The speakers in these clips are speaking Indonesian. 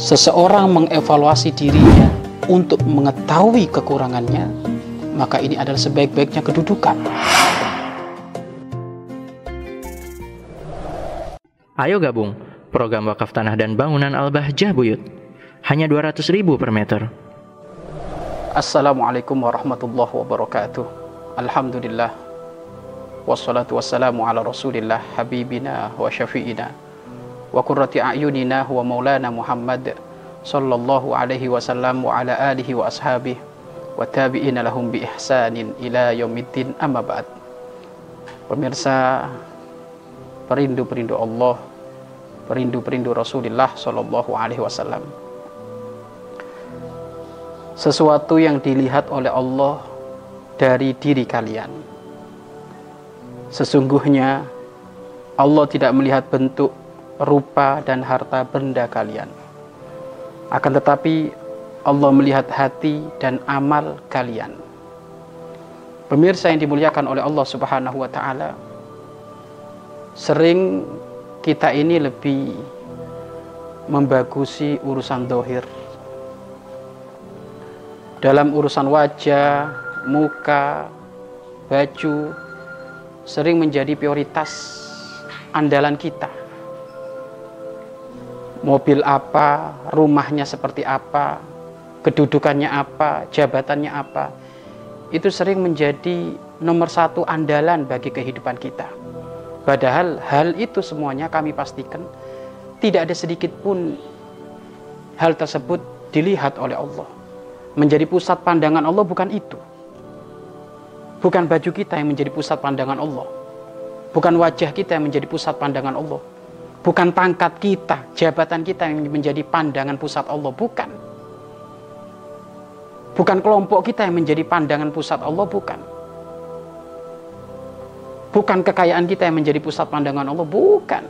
seseorang mengevaluasi dirinya untuk mengetahui kekurangannya, maka ini adalah sebaik-baiknya kedudukan. Ayo gabung program wakaf tanah dan bangunan Al-Bahjah Buyut. Hanya 200 ribu per meter. Assalamualaikum warahmatullahi wabarakatuh. Alhamdulillah. Wassalatu wassalamu ala rasulillah habibina wa syafi'ina wa qurrati a'yunina wa maulana Muhammad sallallahu alaihi wasallam wa ala alihi wa ashabihi wa tabi'ina lahum bi ihsanin ila amma ba'd. Pemirsa perindu-perindu Allah, perindu-perindu Rasulullah sallallahu alaihi wasallam. Sesuatu yang dilihat oleh Allah dari diri kalian. Sesungguhnya Allah tidak melihat bentuk, rupa dan harta benda kalian. Akan tetapi Allah melihat hati dan amal kalian. Pemirsa yang dimuliakan oleh Allah Subhanahu wa taala, sering kita ini lebih membagusi urusan dohir. Dalam urusan wajah, muka, baju, sering menjadi prioritas andalan kita. Mobil apa, rumahnya seperti apa, kedudukannya apa, jabatannya apa, itu sering menjadi nomor satu andalan bagi kehidupan kita. Padahal hal itu semuanya kami pastikan tidak ada sedikit pun hal tersebut dilihat oleh Allah. Menjadi pusat pandangan Allah bukan itu. Bukan baju kita yang menjadi pusat pandangan Allah. Bukan wajah kita yang menjadi pusat pandangan Allah. Bukan pangkat kita, jabatan kita yang menjadi pandangan pusat Allah. Bukan. Bukan kelompok kita yang menjadi pandangan pusat Allah. Bukan. Bukan kekayaan kita yang menjadi pusat pandangan Allah. Bukan.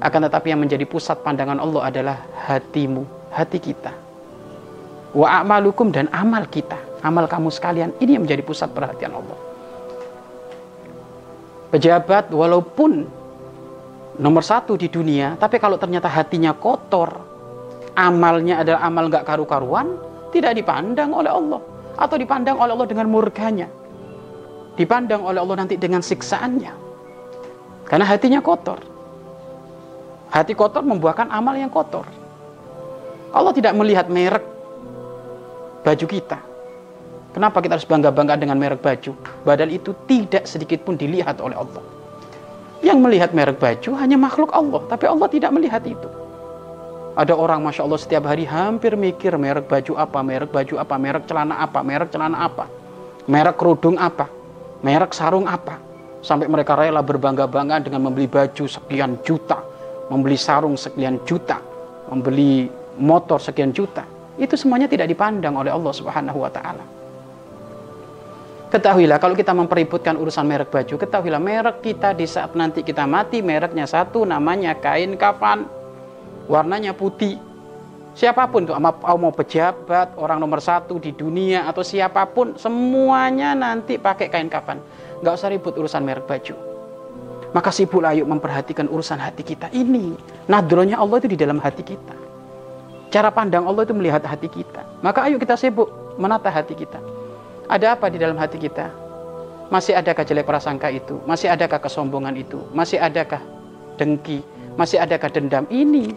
Akan tetapi yang menjadi pusat pandangan Allah adalah hatimu, hati kita. Wa a'malukum dan amal kita amal kamu sekalian ini yang menjadi pusat perhatian Allah pejabat walaupun nomor satu di dunia tapi kalau ternyata hatinya kotor amalnya adalah amal nggak karu-karuan tidak dipandang oleh Allah. Atau dipandang oleh Allah dengan murkanya dipandang oleh Allah nanti dengan siksaannya. Karena hatinya kotor. Hati kotor membuahkan amal yang kotor. Allah tidak melihat merek baju kita. Kenapa kita harus bangga-bangga dengan merek baju? Padahal itu tidak sedikit pun dilihat oleh Allah. Yang melihat merek baju hanya makhluk Allah, tapi Allah tidak melihat itu. Ada orang Masya Allah setiap hari hampir mikir merek baju apa, merek baju apa, merek celana apa, merek celana apa, merek kerudung apa, merek sarung apa. Sampai mereka rela berbangga-bangga dengan membeli baju sekian juta, membeli sarung sekian juta, membeli motor sekian juta. Itu semuanya tidak dipandang oleh Allah Subhanahu wa taala. Ketahuilah kalau kita mempeributkan urusan merek baju, ketahuilah merek kita di saat nanti kita mati mereknya satu namanya kain kafan. Warnanya putih. Siapa pun tuh mau pejabat, orang nomor satu di dunia atau siapa pun semuanya nanti pakai kain kafan. Gak usah ribut urusan merek baju. Maka sibuklah yuk memperhatikan urusan hati kita. Ini nadronya Allah itu di dalam hati kita. Cara pandang Allah itu melihat hati kita. Maka ayo kita sibuk menata hati kita. Ada apa di dalam hati kita? Masih adakah jelek prasangka itu? Masih adakah kesombongan itu? Masih adakah dengki? Masih adakah dendam? Ini.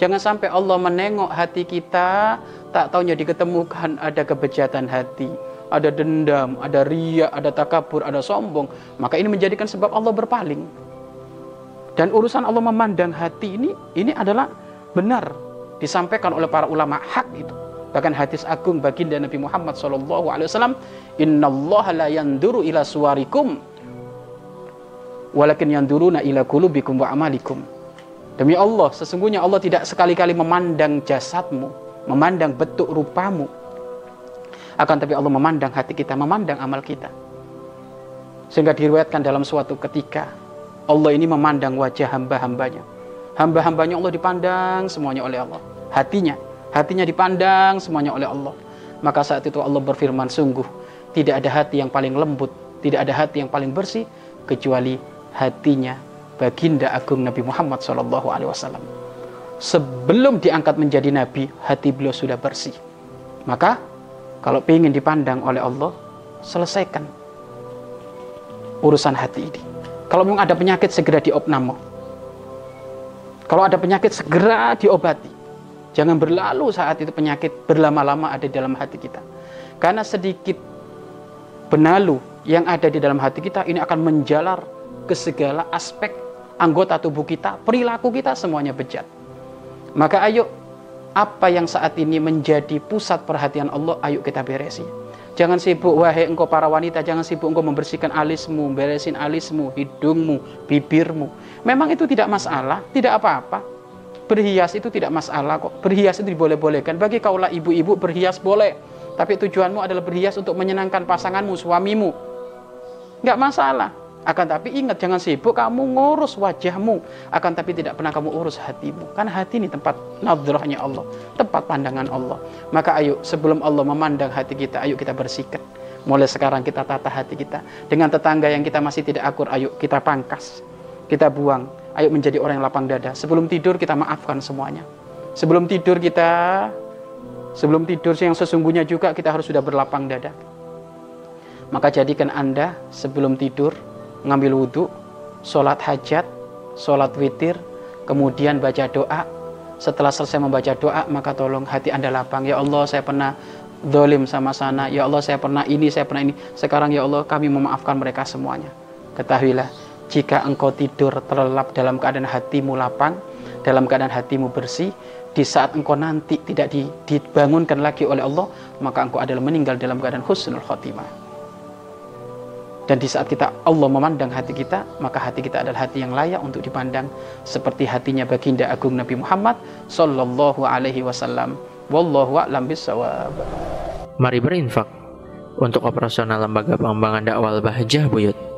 Jangan sampai Allah menengok hati kita, tak taunya diketemukan ada kebejatan hati, ada dendam, ada ria, ada takabur, ada sombong. Maka ini menjadikan sebab Allah berpaling. Dan urusan Allah memandang hati ini, ini adalah benar disampaikan oleh para ulama hak itu bahkan hadis agung baginda Nabi Muhammad alaihi wasallam innallaha la yanduru ila suwarikum walakin yanduruna ila qulubikum wa amalikum. Demi Allah sesungguhnya Allah tidak sekali-kali memandang jasadmu memandang bentuk rupamu. Akan tapi Allah memandang hati kita memandang amal kita. Sehingga diriwayatkan dalam suatu ketika Allah ini memandang wajah hamba-hambanya. Hamba-hambanya Allah dipandang semuanya oleh Allah. Hatinya Hatinya dipandang semuanya oleh Allah. Maka saat itu Allah berfirman, sungguh tidak ada hati yang paling lembut, tidak ada hati yang paling bersih kecuali hatinya baginda agung Nabi Muhammad SAW. sebelum diangkat menjadi nabi, hati beliau sudah bersih. Maka kalau ingin dipandang oleh Allah, selesaikan urusan hati ini. Kalau memang ada penyakit segera diopname. Kalau ada penyakit segera diobati. Jangan berlalu saat itu penyakit berlama-lama ada di dalam hati kita. Karena sedikit benalu yang ada di dalam hati kita ini akan menjalar ke segala aspek anggota tubuh kita, perilaku kita semuanya bejat. Maka ayo apa yang saat ini menjadi pusat perhatian Allah, ayo kita beresi. Jangan sibuk, wahai engkau para wanita, jangan sibuk engkau membersihkan alismu, beresin alismu, hidungmu, bibirmu. Memang itu tidak masalah, tidak apa-apa. Berhias itu tidak masalah kok. Berhias itu diboleh-bolehkan. Bagi kaulah ibu-ibu berhias boleh. Tapi tujuanmu adalah berhias untuk menyenangkan pasanganmu, suamimu. Nggak masalah. Akan tapi ingat jangan sibuk kamu ngurus wajahmu. Akan tapi tidak pernah kamu urus hatimu. Karena hati ini tempat nadrahnya Allah. Tempat pandangan Allah. Maka ayo sebelum Allah memandang hati kita, ayo kita bersihkan. Mulai sekarang kita tata hati kita. Dengan tetangga yang kita masih tidak akur, ayo kita pangkas. Kita buang. Ayo menjadi orang yang lapang dada. Sebelum tidur kita maafkan semuanya. Sebelum tidur kita Sebelum tidur yang sesungguhnya juga kita harus sudah berlapang dada. Maka jadikan Anda sebelum tidur ngambil wudhu, sholat hajat, sholat witir, kemudian baca doa. Setelah selesai membaca doa, maka tolong hati Anda lapang. Ya Allah, saya pernah dolim sama sana. Ya Allah, saya pernah ini, saya pernah ini. Sekarang ya Allah, kami memaafkan mereka semuanya. Ketahuilah, jika engkau tidur terlelap dalam keadaan hatimu lapang, dalam keadaan hatimu bersih, di saat engkau nanti tidak dibangunkan lagi oleh Allah, maka engkau adalah meninggal dalam keadaan husnul khotimah. Dan di saat kita Allah memandang hati kita, maka hati kita adalah hati yang layak untuk dipandang seperti hatinya baginda agung Nabi Muhammad sallallahu alaihi wasallam. Wallahu a'lam bissawab. Mari berinfak untuk operasional lembaga pengembangan dakwah Bahjah Buyut.